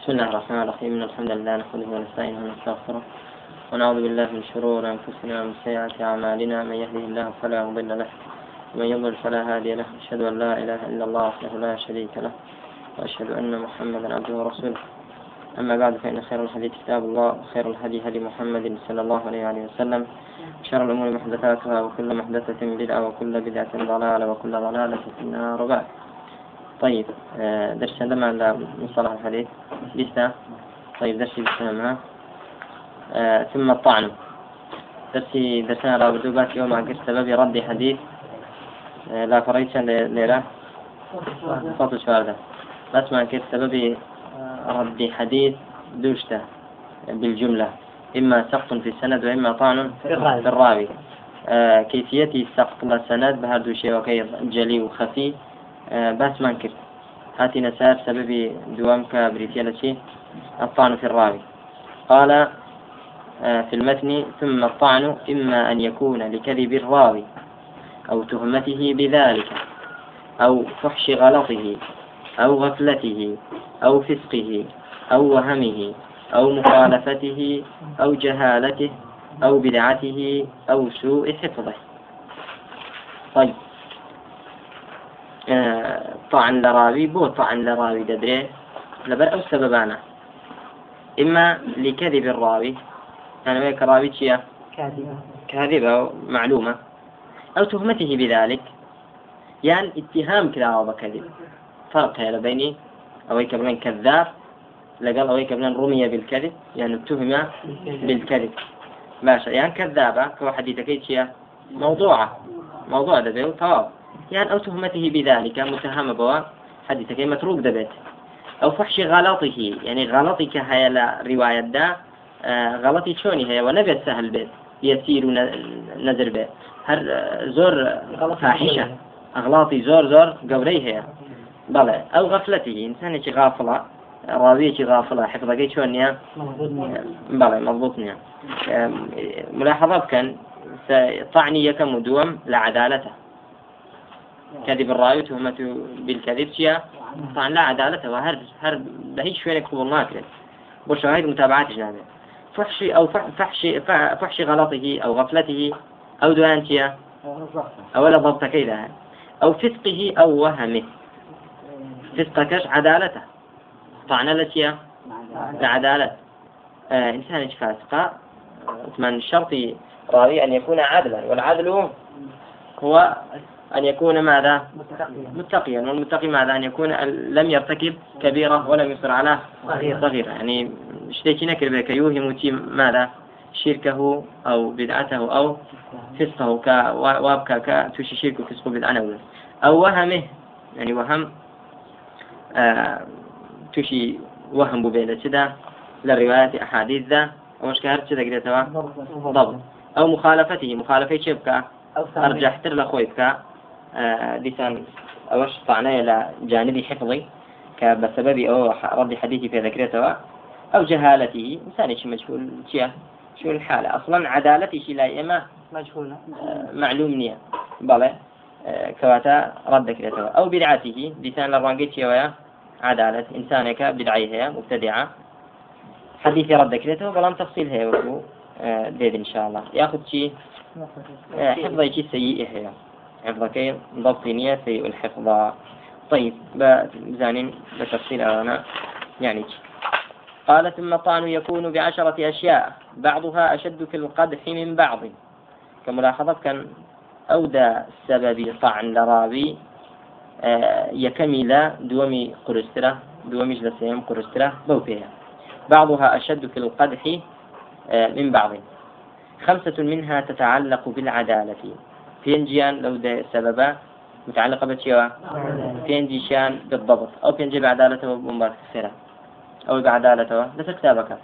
بسم الله الرحمن الرحيم إن الحمد لله نحمده ونستعينه ونستغفره ونعوذ بالله من شرور أنفسنا ومن سيئات أعمالنا من يهده الله فلا مضل له ومن يضلل فلا هادي له أشهد أن لا إله إلا الله وحده لا شريك له وأشهد أن محمدا عبده ورسوله أما بعد فإن خير الحديث كتاب الله وخير الهدي هدي محمد صلى الله عليه وآله وسلم شر الأمور محدثاتها وكل محدثة بدعة وكل بدعة ضلالة وكل ضلالة في النار وبعد طيب درس عندما عند مصطلح الحديث لسه. طيب درسي بسمها آه ثم الطعن. درسي درسنا رابطو بات يوم عقر سبب رد حديث. آه لا فريتش ليلة. صوت شوارده بس ما كيف سبب رد حديث دوشته بالجملة. إما سقط في السند وإما طعن في الراوي. آه كيفية سقط السند بهذا الشيء وكي جلي وخفي؟ آه، باس ما کرد هاتي نسار سبب دوام كبريتيا لشي؟ الطعن في الراوي. قال آه، في المتن ثم الطعن إما أن يكون لكذب الراوي أو تهمته بذلك أو فحش غلطه أو غفلته أو فسقه أو وهمه أو مخالفته أو جهالته أو بدعته أو سوء حفظه. طيب. طعن لراوي بو طعن لراوي ددري. لبر أو سببانا إما لكذب الراوي. يعني ويك راوي تشيا كاذبة. كاذبة معلومة أو تهمته بذلك. يعني اتهام كذا بكذب. فرق هذا بيني. أو كبلان كذاب. لقال أو كبلان رمي بالكذب. يعني اتهم بالكذب. باشا يعني كذابة. كو حديثك موضوعة. موضوع يعني أو تهمته بذلك متهم بوا حديثك متروك دبت. أو فحش غلطه يعني غلطك هي رواية دا آه، غلطي شوني هي ونبي سهل بيت يسير نزر بيت. هر آه، زور فاحشة. أغلاطي زور زور قوري هي بلى. أو غفلته إنسان غافلة راوية غافلة حفظك شون يا بلى مضبوط نيا ملاحظة كان طعني يكم دوم لعدالته. كذب الراوي تهمته بالكذب شيا. طبعا لا عدالة وهر هر بهيج شوية قبول ما كرد وشاهد متابعات جنابه فحش أو فحش فحش غلطه أو غفلته أو دوانتيا أو لا ضبط كيدا أو فسقه أو وهمه فسقكش عدالته. طعنا لتيا لعدالة آه إنسان فاسقة من الشرط راوي أن يكون عادلا والعدل هو أن يكون ماذا؟ متقيا. والمتقي ماذا؟ أن يكون لم يرتكب كبيرة ولم يصر على صغيرة. يعني اشتيكي نكر بك. يوهم ماذا؟ شركه أو بدعته أو فسقه. ك وابكا ك توشي شرك وفسق بدعة أو وهمه. يعني وهم آه توشي وهم ببيلة كذا للروايات أحاديث ذا. ومش كهرت كذا قريتها ضبط. أو مخالفته. مخالفة شبكة. أرجح تر لخويك. دیسان ئەوەش طعنەیە لە جانبی حفظی کە بە سببی ئەوە ڕەبی حديثي في ذكرته أو جهالته. إنسانێکی مجهول چییە شو الحالة أصلا عدالتي شي لا إما مجهولة. معلوم نية. بلى كواتا رد ذكرته أو بدعته لسان لرانجيت ويا عدالة. إنسانك بدعيها مبتدعة. حديث رد ذكرته بلان تفصيل هي وكو ديد إن شاء الله. ياخذ شيء حفظي شيء سيء هي. حفظك ضبط نية سيء الحفظ. طيب بزانين بتفصيل أنا. يعني قال ثم الطعن يكون بعشرة أشياء بعضها أشد في القدح من بعض. كملاحظة كان أودى سبب طعن لراوي آه، يكمل دومي قرسترة دومي جلسيم قرسترة بوفيها. بعضها أشد في القدح آه، من بعض. خمسة منها تتعلق بالعدالة. پێنجیان لەو سببە متعلقة بشيء شان بالضبط أو بينجي بعدالته بمبارك السيرة أو بعدالته ليس كتابك.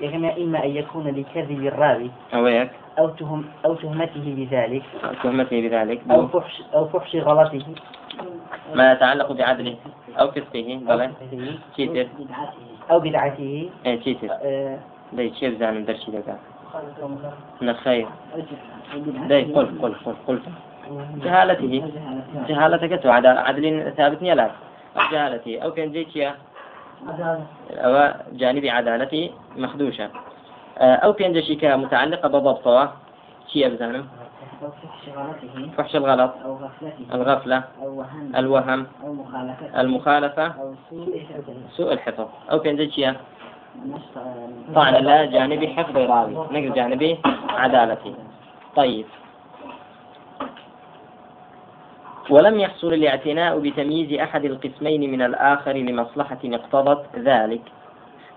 يعني إما أن يكون لكذب الراوي أو هيك أو تهم أو تهمته بذلك أو تهمته بذلك. أو فحش أو فحش غلطه. ما يتعلق بعدله أو فسقه بلى. تشيتر أو بدعته. إيه تشيتر أه... ده شيء بزان درشي لك؟ نخير داي قل قل قل قل. جهالته. جهالتك تو عدل عدل ثابت لا جهالته أو كان جيتيا أو جانب عدالة مخدوشة. أو بينجشي كمتعلقة بضبطة. شيء أبزانم أو فحش الغلط. أو غفلته الغفلة. الوهم. أو مخالفته المخالفة. أو سوء الحفظ. أو بينجشي نص- طعن لا جانبي حفظ راوي نقل جانبي عدالتي. طيب. ولم يحصل الاعتناء بتمييز أحد القسمين من الآخر لمصلحة اقتضت ذلك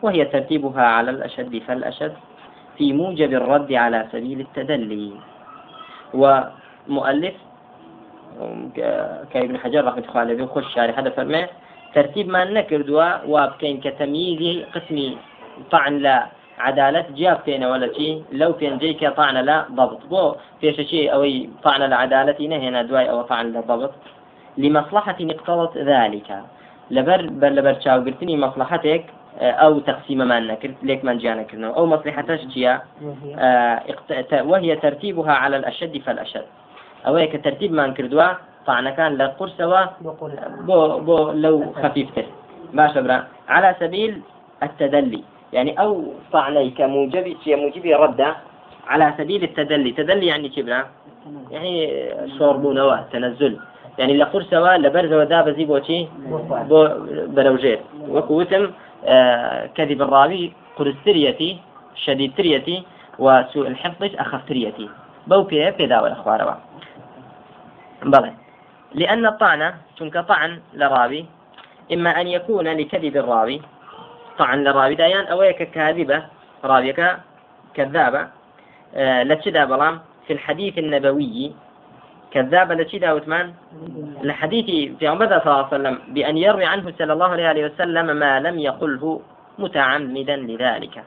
وهي ترتيبها على الأشد فالأشد في موجب الرد على سبيل التدلي. ومؤلف كابن حجر رحمة الله عليه وخش شارح هذا فرمه ترتيب ما نكردوا وابكين كتمييز قسمي. طعن لا عدالة جاب فينا ولا شيء لو فين جيك طعن لا ضبط. بو فيش شيء أو طعن لعدالة هنا دواي أو طعن لضبط لمصلحة اقتضت ذلك. لبر بر لبر شاو قلتني مصلحتك آه، أو تقسيم ما نكرت ليك من جانا كرنا أو مصلحتش جيا وهي آه، وهي ترتيبها على الأشد فالأشد. أو هيك ترتيب ما نكردوا طعن كان لقرسوا بقول بو بو لو خفيفته ما شبرا على سبيل التدلي. يعني أو كموجب شيء موجب ردة على سبيل التدلي. تدلي يعني كبرا يعني شرب نوا تنزل. يعني لقر سوا لبرز وداب زي بوشي بو بروجير. وكوتم آه كذب الراوي قرستريتي شديد تريتي وسوء الحفظ أخف تريتي بو بيه بيدا والأخواروا بلى. لأن الطعن چونك طعن لراوي إما أن يكون لكذب الراوي طعن للراوي دايان أو كاذبة راويك كذابة. آه بلام. في الحديث النبوي كذابة لتشدا وثمان الحديث في عمر صلى الله عليه وسلم بأن يروي عنه صلى الله عليه وسلم ما لم يقله متعمدا لذلك.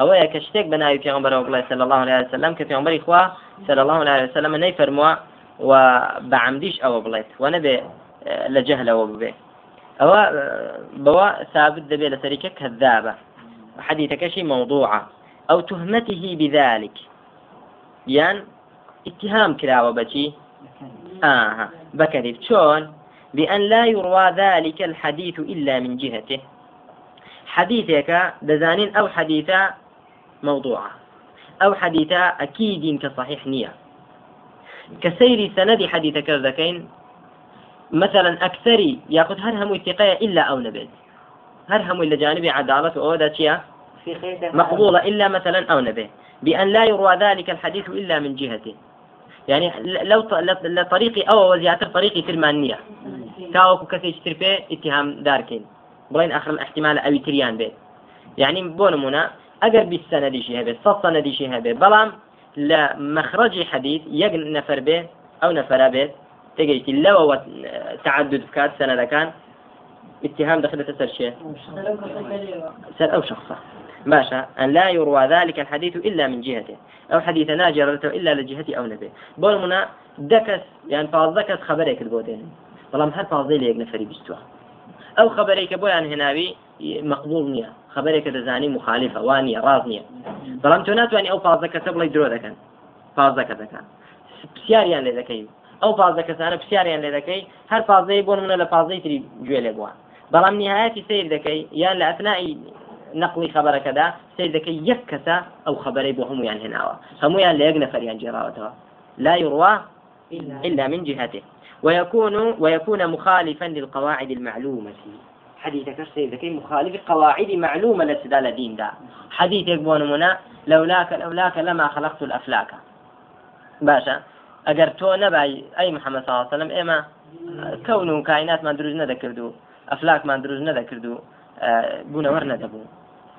أو يكشتك بناي في عمر صلى الله عليه وسلم كفي عمر إخوة صلى الله عليه وسلم نيفرموا وبعمديش أو بليت ونبي آه، لجهل أو ببي أو آه، بوا ثابت دبي لسريكة كذابة حديثك شيء موضوعة أو تهمته بذلك. يعني اتهام كراوة بشي آه بكذب شون بأن لا يروى ذلك الحديث إلا من جهته. حديثك دزانين أو حديثا موضوعة أو حديثا أكيد كصحيح نية. كسير سند حديثك ذكين مثلا أكثري يأخذ هرهم الثقة إلا أو نبذ. هرهم إلا جانب عدالة أو في خير مقبولة إلا مثلا أو نبه بأن لا يروى ذلك الحديث إلا من جهته. يعني لو لطريقي أو وزيادة طريقي تلمانية كاوكو كسي تربي اتهام داركين. بغين آخر احتمال أوي تريان بيت. يعني بونمونا أجر بالسند شيء هبه صد سند شيء هبه بلام لمخرج حديث يق نفر به أو نفر به تجيتي لو تعدد كات سند كان اتهام دخلت سر شيء. سر أو شخصة باشا أن لا يروى ذلك الحديث إلا من جهته. أو حديث ناجرته إلا لجهته أو نبيه. بول منا دكس يعني فاز دكس خبرك البودين. والله هل فاضي ليك نفري بستوى. أو خبرك بو يعني هناوي مقبول نية خبرك دزاني مخالفة وانية راز نية ظلام تونات يعني أو فاز دكس بلا يدرو ذكان فاز دكس ذكان بسيار يعني ذكي أو فاز دكس أنا بسيار يعني ذكي هل فاضي بون منا لفاضي تري جويل بوان بەڵام نهایەتی سیر دەکەی یان لە ئەثنایی نقلی خبرەکەدا سیر دەکەی یەک کەسە ئەو خبرەی بۆ هەمویان هێناوە. هەمویان لە یەک نەفەریان جێراوەتەوە. لا يروى إلا من جهته. ويكون ويكون مخالفا للقواعد المعلومة. حديثك ذكي مخالف قواعد معلومة لسدال الدين دا. حديثك بونمنا لولاك لولاك لما خلقت الأفلاك. باشا ئەگەر تۆ نەبای ئەی محەممەد صلی الله عليه وسلم ئێمە کەون و کایناتمان دروست نەدەکردو ئەفلاکمان دروست نەدەکردو بوونەوەەر نەدەبوو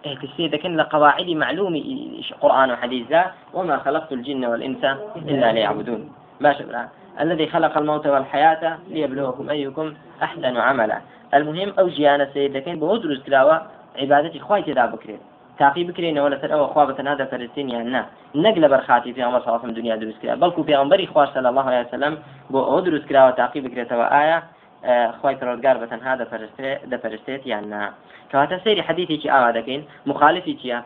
اهتسي لكن لقواعد معلوم قرآن وحديث وما خلقت الجن والإنس إلا ليعبدون. ما شبرا الذي خلق الموت والحياة ليبلوكم أيكم أحسن عملا. المهم أو جيانا سيد لكن بودرس كلاوة عبادتي خواي تدا بكرين. تاقي بكرين ولا تر أو خوابة هذا فلسطين نا نقل برخاتي في عمر صلى الله عليه دنيا دروس كلا بل في عمر خوار صلى الله عليه وسلم بو أدرس كلاوة تاقي بكرين توا آية خی پرۆگار بە تەنها دەپەرستێت یان نا کەواتە سەیری حەدیثێکی ئاوا دەکەین مخالفی چییە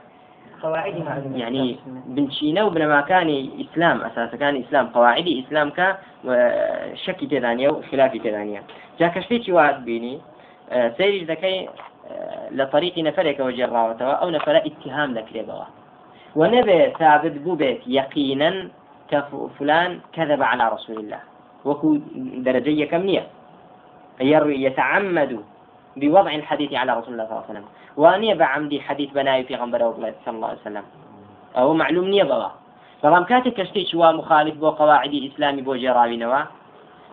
قواعد معلومة يعني بنشينە و بنەماکانی ئیسلام ئەساسەکانی ئیسلام قواعدی ئیسلام کە شەکی تێدانە و خلافی تێدانە جا کەشتێکی وات بینی سەیریش دەکەی لطريق نفرك وجراوته أو نفر اتهام لك لبوا ونبي ثابت بوبيت يقينا كفلان كذب على رسول الله. وكو درجية كمية يتعمد بوضع الحديث على رسول الله صلى الله عليه وسلم. وأن بعمدي حديث بناي في غنبرة صلى الله عليه وسلم. أو معلوم نية بوا. بەڵام کاتێک کەشتێک چوا مخالف بۆ قواعدی ئیسلامی بۆ جێراوینەوە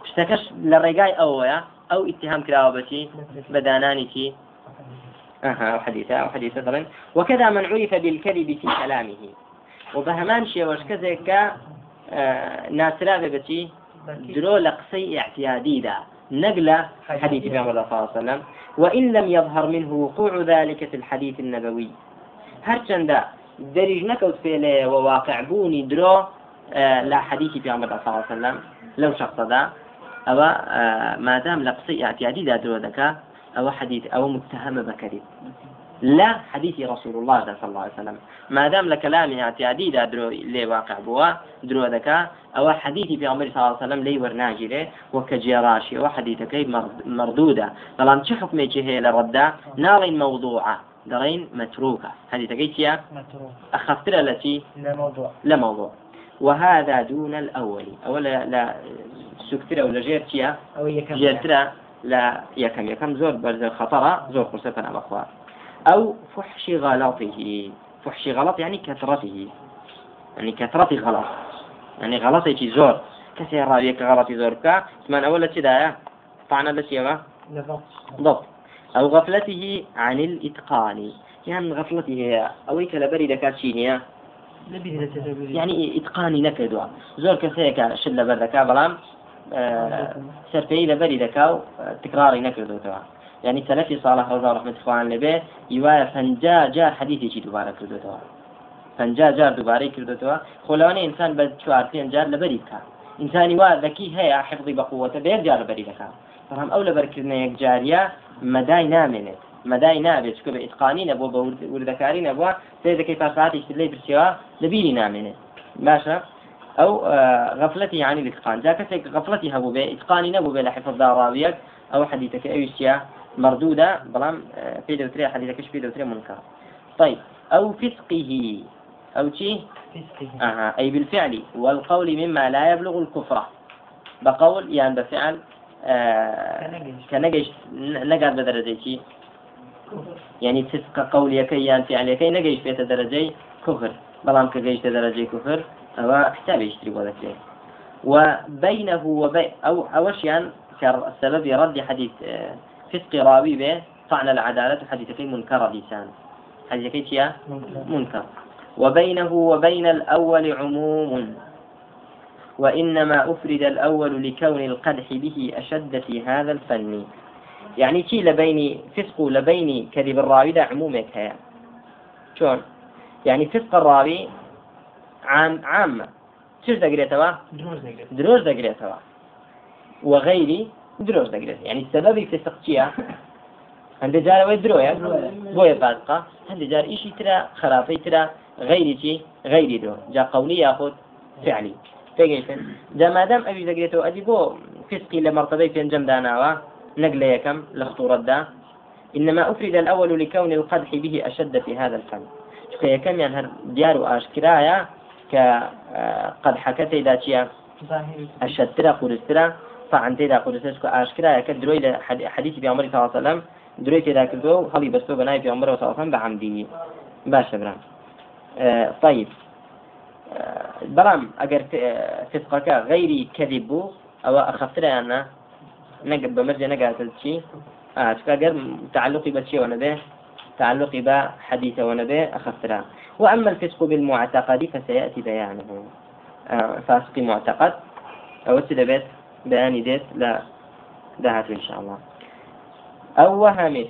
شتەکەش لە ڕێگای ئەوەیە ئەو اتهام کراوە بەچی بەدانانیکی أو حديثة أو حديثة مثلا وكذا من عرف بالكذب في كلامه. وبهمان شيء وش كذا آه ناسرا بتي درو لقصي اعتيادي دا. نقلة حديث الله صلى الله عليه وسلم. وإن لم يظهر منه وقوع ذلك في الحديث النبوي. هرچند دەریژ نەکەوت فێلەیەوە واقع بوونی درۆ لا حديثي في عمر صلى الله عليه وسلم لو شخصدا أو مادام لقصي اعتيادي دا درو دكا أو حديث أو متهم بكذب لا حديث رسول الله صلى الله عليه وسلم. ما دام لكلام اعتيادي دا درو لي واقع بوا درو دكا أو حديثي في عمر صلى الله عليه وسلم لي ورناجره وكجيراشي وحديثك مردودة. طالما شو حكمي هي لردا نار موضوعة. دەڵین متروكة. هذه تقيت أخفت التي لا موضوع. لا موضوع. وهذا دون الأول. أولا لا سكترة ولا جيرتيا أو يكم جيرترا لا يكم يكم زور برز الخطرة زور فرصة الأخبار أو فحش غلطه. فحش غلط يعني كثرته. يعني كثرة غلط. يعني غلطه زور. كثير راويك غلطي زور كا. ثمان أولا تدايا طعنا لسيغا ضبط أو غفلته عن الإتقان. يعني غفلته هي. أويك لبري دكات شينيا يعني إتقاني نكدوا زور كسيك شل بردكا بلام آه سرفي لبري دكاو. تكراري نكدوا توا يعني سلفي صالح رضا رحمة الله عليه يوايا فنجا جار حديثي شي دوبارة كردو توا فنجا جار دوبارة كردو توا خلواني إنسان بد شوار فين جار لبري بكا. إنساني وا ذكي هي حفظي بقوة بير جار دكا فهم أولى بركزنا يك جارية مەدای نامێنێت مەدای نابێت چکە بە ئیتقانی نەبوو بە وردەکاری نەبووە سێ دەکەی پاساتی لێ برسیەوە لەبیری نامێنێت باشە ئەو غفلەتی عنی الإتقان جا کەسێک غفلەتی هەبوو بێ ئیتقانی نەبوو بێ لە حفظدا ئەو مردودة بەڵام پێ دەوترێ حديثەکەش پێ دەوترێ منکر طيب أو فسقه. أو شيء آه. أي بالفعل. والقول مما لا يبلغ الكفرة بقول يعني بفعل کە نەگەیشت نەگات بە دەرەجەیکی یعنی تفق قولەکەی یان فعلەکەی نەگەیشت بێتە دەرەجەی کوفر بەڵام کە گەیشتە دەرەجەی کوفر ئەوە حسابیشتری بۆ دەکرێت وبينه وبين أو أوشيان كسبب رد حديث فسق راوي به طعن العدالة. حديث في منكر لسان. حديث كي منكر. وبينه وبين الأول عموم. وإنما أفرد الأول لكون القدح به أشد في هذا الفن. يعني شي لبيني فسق لبيني كذب الراوي ده عمومك هيا شون يعني فسق الراوي عام عامة. شو دقريتوا دروز دقريتوا وغيري دروز دقريت يعني السبب فسق شيا عند جار ويدرويا بويا بازقة عند جار إيشي ترى خرافي ترى غيري شي غيري درو جا قولي ياخذ فعلي تێگەیشن جامادام ئەوی دەگرێتەوە ئەدی بۆ فسقي لمرتبة في الجم داناوا نقل يكم لخطورة دا إنما أفرد الأول لكون القدح به أشد في هذا الفن شكا يكم يعني هر ديار أشكرايا كقدح كتيدا تشيا أشد ترى قرسترا طعن تيدا قرسترا شكا أشكرايا كدروي حديث بعمر صلى الله عليه وسلم. دروي تيدا كدو هلي بسو بناي في عمر صلى الله عليه وسلم بعمدي. باشا برام آه طيب. بەڵام ئەگەر فسقەکە غەیری کەذب بوو ئەوە ئەخەفتریانە نەگ بەمەرجە نەگاتە چی ئەگەر تعلقی بە چیەوە نەبێ تعلقي با حديث ونبي أخفترا وأما الفسق بالمعتقد فسيأتي بيانه. فاسق معتقد. أو بيت. بيان ديت؟ لا. دهت إن شاء الله. أو وهم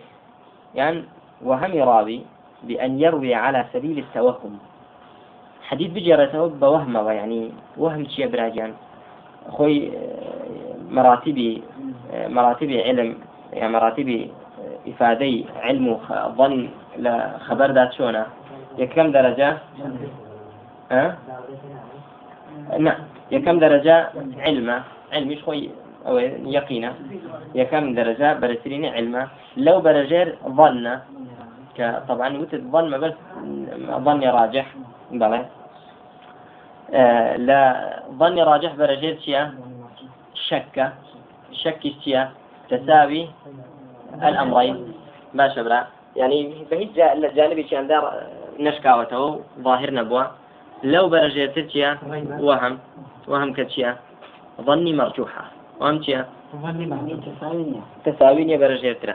يعني وهم راوي بأن يروي على سبيل التوهم. حديث بجرته بوهم يعني وهم شيء براجان خوي مراتبي مراتبي علم يعني مراتبي إفادي علم ظن لخبر ذات شونا. كم درجة؟ ها؟ نعم. كم درجة علمة؟ علمي خوي أو يقينا يكم درجة برسرين علما لو برجير ظن طبعا وتد ظن ما بس ظن راجح. بلى. آه لا ظن راجح برجير شيا؟ شك. شك شيا؟ تساوي الأمرين. ما شبرا. يعني بهيج جانبي شيء دار نشكاوته ظاهر نبوة. لو برجيت وهم. وهم كتشيا؟ ظني مرجوحة. وهم تشيا ظني تساويني تساويني برجيت ترى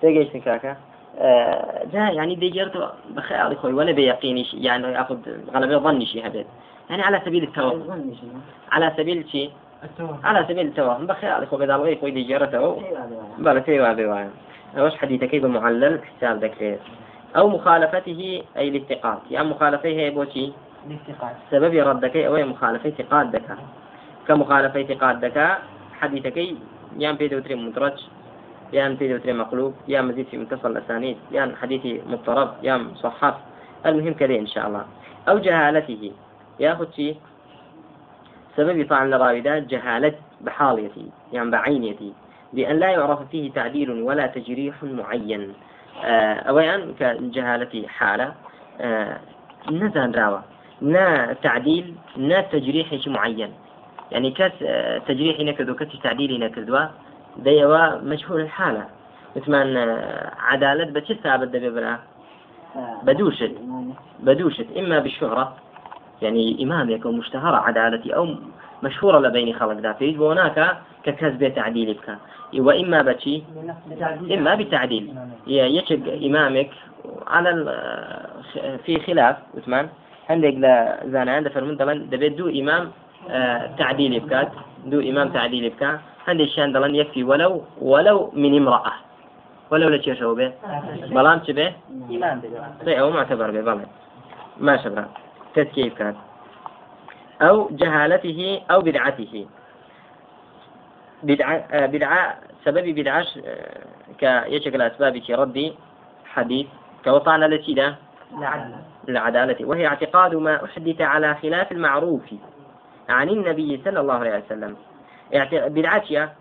تيجي كاكا آه جاء يعني ديجرت بخيالي خوي ولا بيقيني شيء يعني ياخذ غلبة ظني شيء هبل يعني على سبيل التوهم. على سبيل شيء على سبيل التوهم. بخيالي خوي بدل غير خوي ديجرته بلا تيوا بيوا وش حديثك كيف معلل؟ حساب ذكر. أو مخالفته أي الافتقاد يعني مخالفته هي بوشي. سبب ردك أو مخالفة اعتقادك كمخالفة اعتقادك حديثك يان بيدو تري مدرج يان بيدو تري مقلوب يان مزيد في متصل الأسانيد يان حديثي مضطرب يان مصحف المهم كذا إن شاء الله. أو جهالته. ياخذ شيء سبب طعن لراوي جهالة بحاليتي يعني بعينيتي بأن لا يعرف فيه تعديل ولا تجريح معين. آه أولا كجهالة حالة آه نزان راوة. نا تعديل نا تجريح شيء معين. يعني كاس آه، تجريح نكدو كاس تعديل نكدوا ديوا مجهول الحالة. مثل آه، عدالة بس ثابت دبي بلا بدوشت. بدوشت. إما بالشهرة. يعني إمام يكون مشتهرة عدالتي أو مشهورة لبين خلق ذا وهناك ككسب تعديل بك وإما بشي. إما بتعديل. يشق إمامك على آه، في خلاف. عثمان عندك لا زانا عند فرمون طبعا دبيت دو إمام آه تعديل بكات دو إمام تعديل بكا عندك شان دلان يكفي ولو ولو من امرأة. ولو لا شو به بلام به إمام طيب أو معتبر به بلام ما شبه تسكيف كات أو جهالته أو بدعته. بدعة آه بدعة سبب بدعة آه كيشكل أسباب ردي حديث. كوطعنا التي ده العدالة وهي اعتقاد ما أحدث على خلاف المعروف عن النبي صلى الله عليه وسلم. بالعشية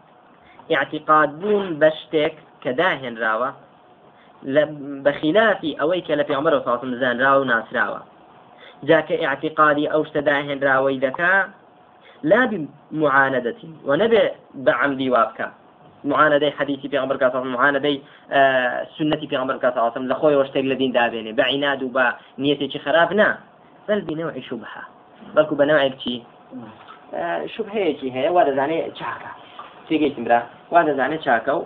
اعتقادون بشتك كداهن راوة. بخلاف أويك لفي عمر صلى الله عليه راو ناس راوة. جاك اعتقادي أو اشتداهن راوي ذكاء لا بمعاندة ونبي بعمدي وابكا. معاندەی حەدیثی پێغمبەر کاسم معاندەی سنەتی پێغمبەر کاسم لە خۆی وەشتێک لە دین دابێنێ بە عیناد و بە نیەتێکی خراپ نا بەل بنەوەی شوبها بەڵکو بە نەوەیەک چی؟ شوبهەیەکی هەیە وا دەزانێت چاکە تێگەیتم برا وا دەزانێت چاکە و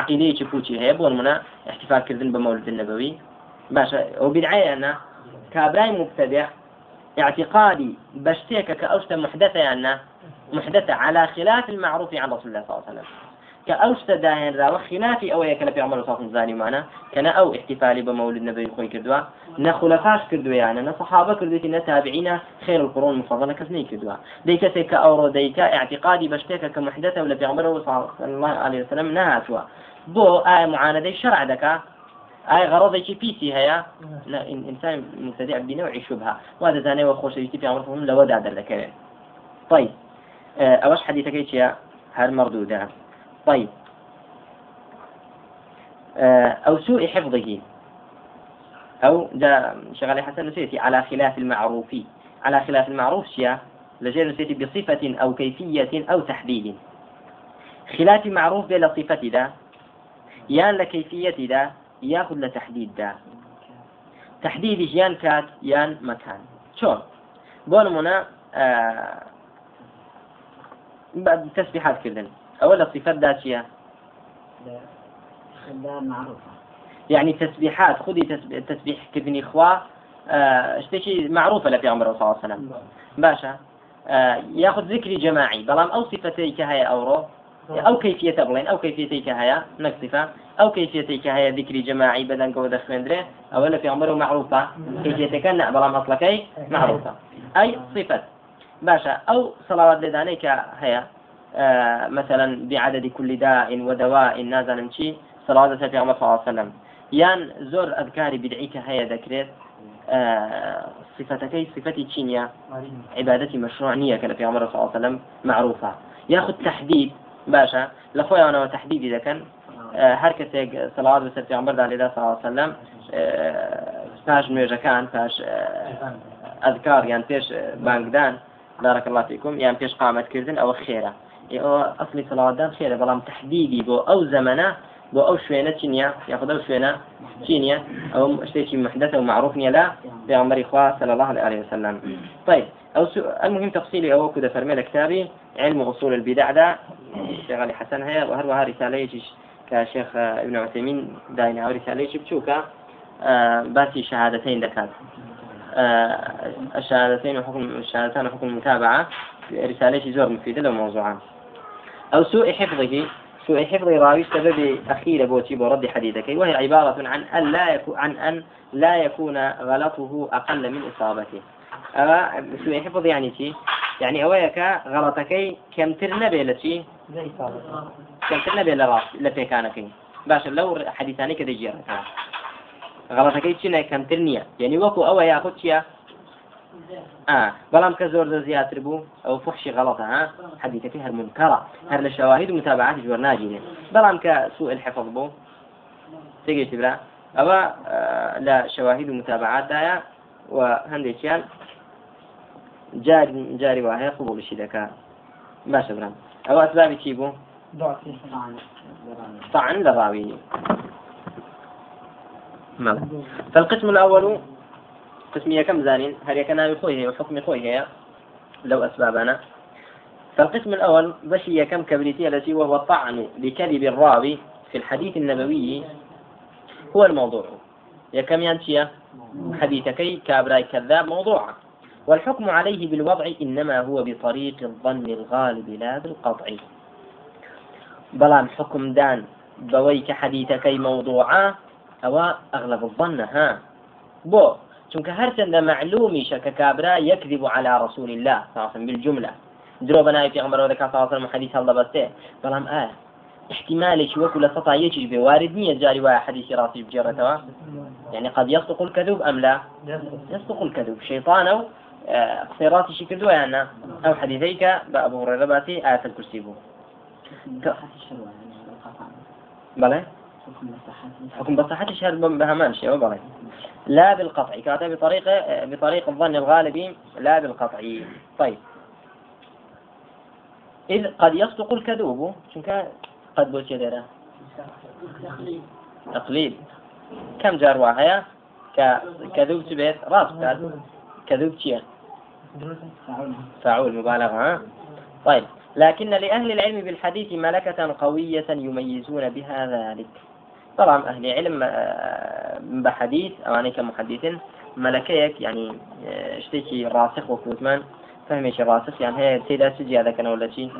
عقیدەیەکی پوچی هەیە بۆ منە احتفالکردن بە مەولد النبوي باشە ئەو بدعەیەنا کابرای مبتدع اعتقادي بشتيك كأوشت محدثة يعني محدثة على خلاف المعروف عن رسول الله صلى الله عليه وسلم. كأوشت داهن را وخلافي أو يكلا في عمر الله عليه وسلم كان أو احتفالي بمولد النبي خوي كردوا. نخلفاش كردوا يعني نصحابة كردوا نتابعين خير القرون المفضلة كسني كردوا. ديك سيكا أورو ديكا اعتقادي بشتيك كمحدثة ولا في عمر صلى الله عليه وسلم نهاتوا بو آية معاندة شرع دكا؟ ئایا غەڕۆڵێکی پیسی هەیە مبتدع بنوع شبهة. وهذا زاني وخوش يجي في عمرهم دادر ذكره طيب. أوش حديثك إيش يا؟ هل مردودة؟ طيب. أو سوء حفظه. أو ده شغال حسن نسيتي على خلاف المعروف. على خلاف المعروف شيا؟ لجير نسيتي بصفة أو كيفية أو تحديد. خلاف معروف بلا صفة ده يان لكيفية ده ياخذ لتحديد دا. تحديد يان كات يان مكان. شون بون منا آه بعد تسبيحات كلن أولا صفات داشية معروفة. يعني تسبيحات خذي تسبيح كذني إخوة. آه اشتكي معروفة لفي عمر صلى الله عليه وسلم. باشا. آه ياخذ ذكري جماعي. بلام أو صفتي كهي أورو أو كيفية بلين أو كيفية كهيا نقصفة أو كيفية كهيا ذكر جماعي بدن قود خندرة أولا في عمره معروفة. كيفية كان بلا مطلقي معروفة. أي صفة؟ باشا. أو صلوات لدانيك هيا آه مثلا بعدد كل داء ودواء نازل نمشي صلوات في عمر صلى الله عليه وسلم. يان زور أذكاري بدعيك هيا ذكرت آه صفتكي صفتي تشينيا عبادتي مشروع نية كان في عمر صلى الله عليه وسلم معروفة. ياخذ تحديد باشا لخويا أنا تحديد إذا كان آه، هر کەسێک سەڵات بەسەر پێغمبەردا لێدا ساوسلم پاش نوێژەکان پاش ئەذکار یان پێش بانگدان بارك الله فيكم یان پێش قامەتکردن ئەوە خێرە ئەوە ئەسلی سەڵاتدان خێرە بەڵام تحدیدی بۆ ئەو زەمەنە بۆ ئەو شوێنە چینە یاخدا ئەو شوێنە چینە ئەو شتێکی محدثة ومعروف لا. بيغمر إخوة صلى الله عليه وسلم. طيب أو المهم تفصيلي. أو كده فرمي كتابي. علم أصول البدع ده. الشيخ علي حسن هي. وهروها رسالة كشيخ ابن عثيمين داينا رسالة بتشوكا آه، باتي شهادتين دكات. الشهادتين وحكم الشهادتان وحكم المتابعة رسالة زور مفيدة لو موضوعا أو سوء حفظه سوء حفظ راوي سبب أخير بوتي برد حديثك وهي عبارة عن أن لا يكون عن أن لا يكون غلطه أقل من إصابته. أما سوء حفظ يعني شي؟ يعني أويك غلطك كم ترنبي لشي كم نبي لراس لفي كان فيه باشا لو حديثاني كذا غلطەکەی چینە کەمتر نییە؟ یعنی وەکو ئەوە یاخود چییە؟ آه بەڵام کە زۆر زیاتر بوو ئەو فحشی غەڵەتە ها؟ حديثەکەی هەر منکەڕە هەر لە شواهد و متابعاتی جوەر ناگیرێ. بەڵام کە سوء الحفظ بوو. تێگەیشتی برا. ئەوە لە شواهد و متابعاتدایە و هەندێکیان جاری جاری وهەیە قبولشی دەکا. باشە برام. ئەوە ئەسبابی چی بوو؟ طعن للراوي نعم. فالقسم الأول قسمية كم زانين؟ هل يكنا بخويه وحكم خويه لو أسبابنا. فالقسم الأول بشي كم كبريتي التي وهو الطعن لكذب الراوي في الحديث النبوي. هو الموضوع. يا كم ينشيا حديثكي كابراي كذاب موضوع. والحكم عليه بالوضع إنما هو بطريق الظن الغالب لا بالقطع. بلان حكم دان بويك حديثكي موضوعا. أو أغلب الظن ها. بو چونکە هەرچەندە معلومی شەکە کابرا يكذب على رسول الله صلى الله عليه وسلم بالجملة. درۆ بەناوی پێغمبەرەوە دەکات ساوسم حدیث هەڵدە بەستێ بەڵام ئایا احتمالێکی وەکو لە سەتا یەکیش بێ وارد نییە جاری وایە حدیثی ڕاستی بجێڕێتەوە. يعني قد يصدق الكذوب أم لا؟ يصدق الكذوب. شيطان أو قصيراتي شكل يعني أو حديثيك بأبو هريرة باتي آية الكرسي بو بلى حكم بصحة الشهر بهمان شيء وبلى لا بالقطع كاتب بطريق بطريق الظن الغالب لا بالقطع. طيب. إذ قد يصدق الكذوب شنك قد بوش يديره تقليد. كم جار واحد كذوب تبيت راس كذوب شيء؟ فاعول مبالغة ها؟ طيب. لكن لأهل العلم بالحديث ملكة قوية يميزون بها ذلك. طبعا أهل علم آه، بحديث أو أنا كمحدث ملكيك يعني آه، اشتكي راسخ وكوتمان. فهمش راسخ يعني هي تيدا سجي هذا كان ولا شيء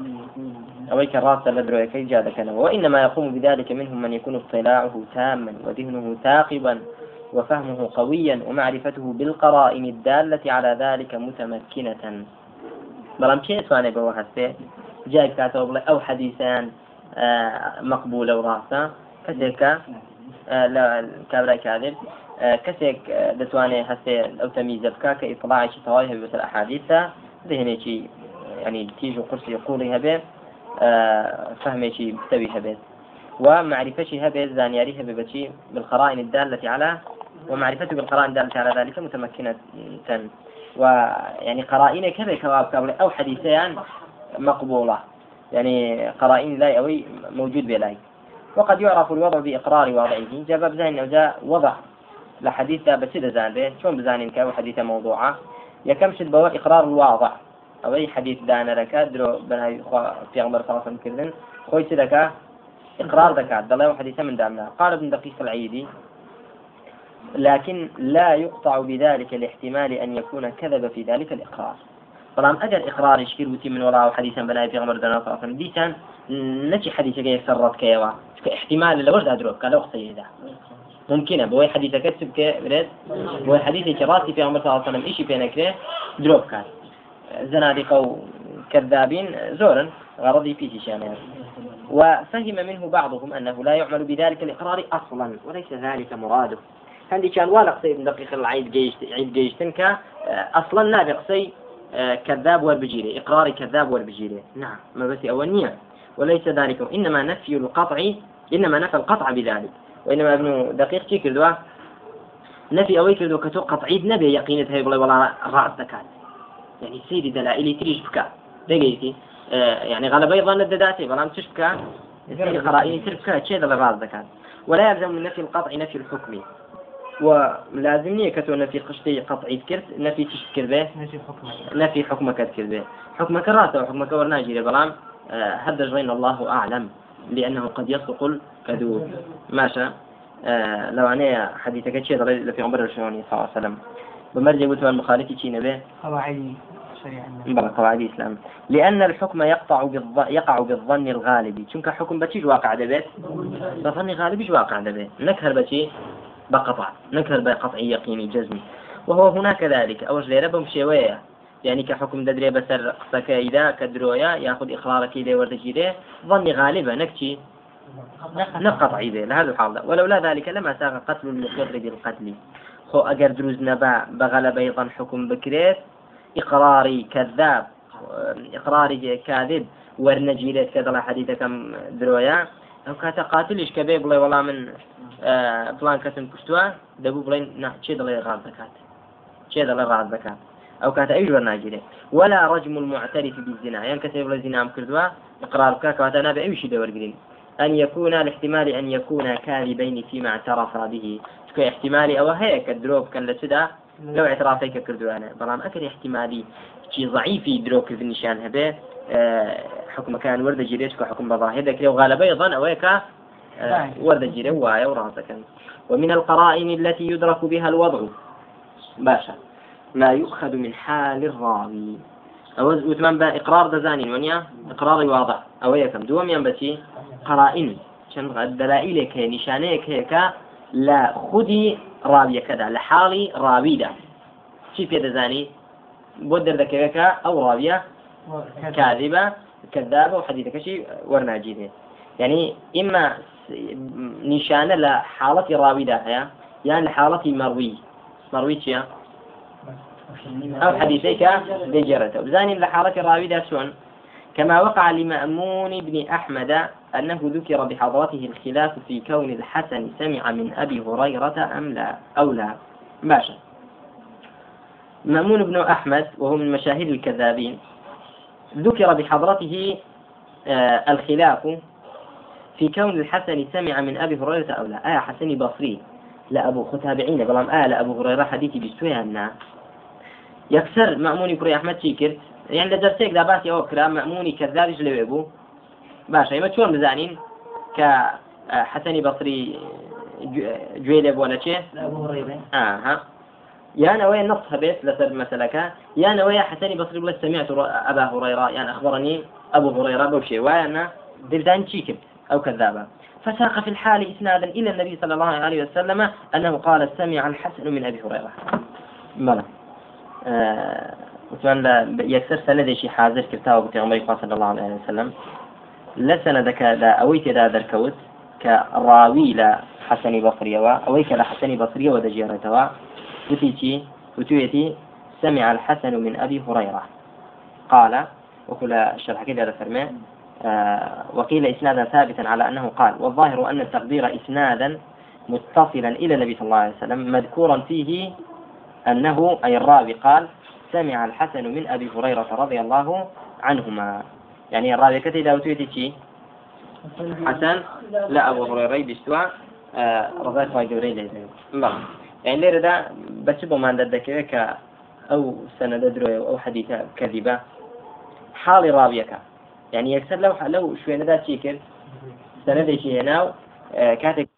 أو يك راس لدرو كي جاء كان. وإنما يقوم بذلك منهم من يكون اطلاعه تاما وذهنه ثاقبا وفهمه قويا ومعرفته بالقرائن الدالة على ذلك متمكنة. بەڵام پێ توانێت بەوە هەستێ جای کاتەوە بڵێ ئەو حەدیسیان مەقبولە و ڕاستە کەسێکە لە کابرای کادر کەسێک دەتوانێت هەستێ ئەو تەمیزە بکە کە ئیطلاعێکی تەواوی هەبێت لە ئەحادیثە ذهنێکی يعني تيج قرصي قولي هبه فهمێکی بتەوی هەبێت. ومعرفتي هبه زانياري هبه بشي بالقرائن الدالة على ومعرفته بالقرائن الدالة على ذلك متمكنة ويعني قرائن كذا كواب أو حديثان مقبولة يعني قرائن لا أوي موجود بلاي وقد يعرف الوضع بإقرار واضعه. جاب بزين أو جاء وضع لحديث بس زان به شلون بزانين كأو حديث موضوعة؟ شد بوا إقرار الواضع. أو أي حديث دانا لك درو بنهاي في عمر صلى الله عليه وسلم خوي سلك إقرار ذكاء دلوا حديث من دامنا. قال ابن دقيق العيدي لكن لا يقطع بذلك الاحتمال أن يكون كذب في ذلك الإقرار. طبعا أجر إقرار يشكر وتي من عليه وسلم ديسان نجي حديثك يسرت كيوا احتمال لو وجد أدروك قال أخت سيدا ممكنة بوي حديثك كسب كبرد بوي حديثك راسي في غمر صلى الله عليه وسلم إيشي بينك دروب كان زنادقة وكذابين زورا غرضي فيه شامل. وفهم منه بعضهم أنه لا يعمل بذلك الإقرار أصلا وليس ذلك مراده. هەندێکیان وا لە قسەی دقیق عید عید گەیشتن کە ئەسڵەن نابێ قسەی آه، كذاب والبجيري إقرار كذاب والبجيري نعم. ما بس أولنية وليس ذلك. إنما نفي القطع إنما نفى القطع بذلك. وإنما ابن دقيق شي كردوا؟ نفي أوي كردوا كتو قطعي نبي يقينة هي بلا ولا رأس دكات يعني سيدي دلائلي تريش بكا. دقيتي آه يعني غالبا يظن الدداتي بلام تشبكا سيدي قرائني تربكا لغاز دكات ولا يلزم من نفي القطع نفي الحكم. نية كتو نفي قشتي قطعي ذكرت نفي تشتكر به نجي حكمك. نفي حكمك تذكر به حكمك راسه وحكمك ورناجي بلام. آه، هذا جرين الله أعلم لأنه قد يصدق الكذوب. ماشى آه لو أنا حديثك شيء ضل في عمر الشيواني صلى الله عليه وسلم. بمرجع قلت المخالف شيء نبيه قواعد بلا قواعد الإسلام. لأن الحكم يقطع بالظ... يقع بالظن الغالب. شنك حكم بتيج واقع دبيت بظن غالب إيش واقع دبيت نكهر بتي بقطع. نكهر بقطعي يقيني جزمي. وهو هنا كذلك أوش ربهم شوية. يعني كحكم ددري بسر قصك إذا كدرويا يأخذ إقرارك إذا وردجي له ظني غالبا نكتي نقطع إذا لهذا الحال. ولولا ذلك لما ساق قتل المقر بالقتل. خو أجر دروز نبا بغلب أيضا حكم بكريت. إقراري كذاب. إقراري كاذب. ورنجيلت كذا حديث كم درويا. ئەم کاتە قاتلیش کە بێ بڵێ وەڵام من پلان کەسم کوشتووە دەبوو بڵێن چێ دەڵێ ڕاز دەکات؟ چێ دەڵێ ڕاز دەکات؟ ئەو کاتە ئەوی وە ناگیرێت وەلا ڕجم المعتەری بزینا یان کەسێ بڵێ زینام کردووە قرار بکە کەواتە نابێ ئەویشی دەوەرگین أن يكون الاحتمال أن يكون كاذبين فيما اعترف به. شكو احتمالي أو هيك الدروب كان لتدا كردوا أنا بلام أكل احتمالي شيء ضعيف دروب في هبه أه حكم كان ورد جريتك حكم بظاهر ذاك وغالبا يظن أويك أه ورد جري وايا وراسك ومن القرائن التي يدرك بها الوضع. باشا ما يؤخذ من حال الراوي أو وثمان إقرار دزانين ونيا إقرار واضح. أو يكم دوم ينبتي قرائن. شن الدلائل كي نشانيك هيك لا خدي ڕاویەکەدا. لە حاڵی ڕاویدا. چی پێدەزانی بۆ دەردەکەوێکە ئەو ڕاویە؟ کاذبە کەدابە و حەدیدەکەشی وەرناگیرێ. یعنی ئمە نیشانە لە حاڵەتی ڕاویدا هەیە یان لە حاڵەتی مەڕوی مەڕوی چییە؟ ئەو حەدیثەیکە دەگێڕێتەوە بزانین لە حاڵەتی ڕاویدا چۆن؟ كما وقع لمأمون بن أحمد أنه ذكر بحضرته الخلاف في كون الحسن سمع من أبي هريرة أم لا أو لا. باشا مأمون بن أحمد وهو من مشاهير الكذابين. ذكر بحضرته آه الخلاف في كون الحسن سمع من أبي هريرة أو لا. آية حسني بصري. لا أبو ختابعين بلام آه لا أبو هريرة حديثي بسويا يكسر مأموني كري أحمد شيكر يعني لدرسيك دا باسي أو كرا مأموني كذابش لو يبو باشا بزانين ك آه، حسني بصري ولا شيء أبو هريرة. آه ها. يا أنا وين نص لسر مسلكا يا أنا ويا حسني بصري ولا سمعت أبا هريرة يعني أخبرني أبو هريرة بوشي. وأنا دردان شيكر أو كذابة. فساق في الحال إسنادا إلى النبي صلى الله عليه وسلم أنه قال سمع الحسن من أبي هريرة. ملا وتوان يكسر سنة شي حاضر كتاب بتغمري صلى الله عليه وسلم لا سندك لا أويت دا دركوت كراوي لا حسن بصري وا أويك لا بصري ودجيرتوا وتيتي وتيتي سمع الحسن من أبي هريرة. قال وكل الشرح كده فرمي آه وقيل إسنادا ثابتا على أنه قال والظاهر أن التقدير إسنادا متصلا إلى النبي صلى الله عليه وسلم مذكورا فيه أنه أي الراوي قال سمع الحسن من أبي هريرة رضي الله عنهما. يعني الراوي كتي لو تويتي حسن؟ لا أبو هريرة بيستوى آه رضي الله عنه يعني ليرة دا بس ما ندك أو سند دروي أو حديث كذبة. حال راويك يعني يكسر لو لو شوي ندا تيكر سند شي هنا آه كاتك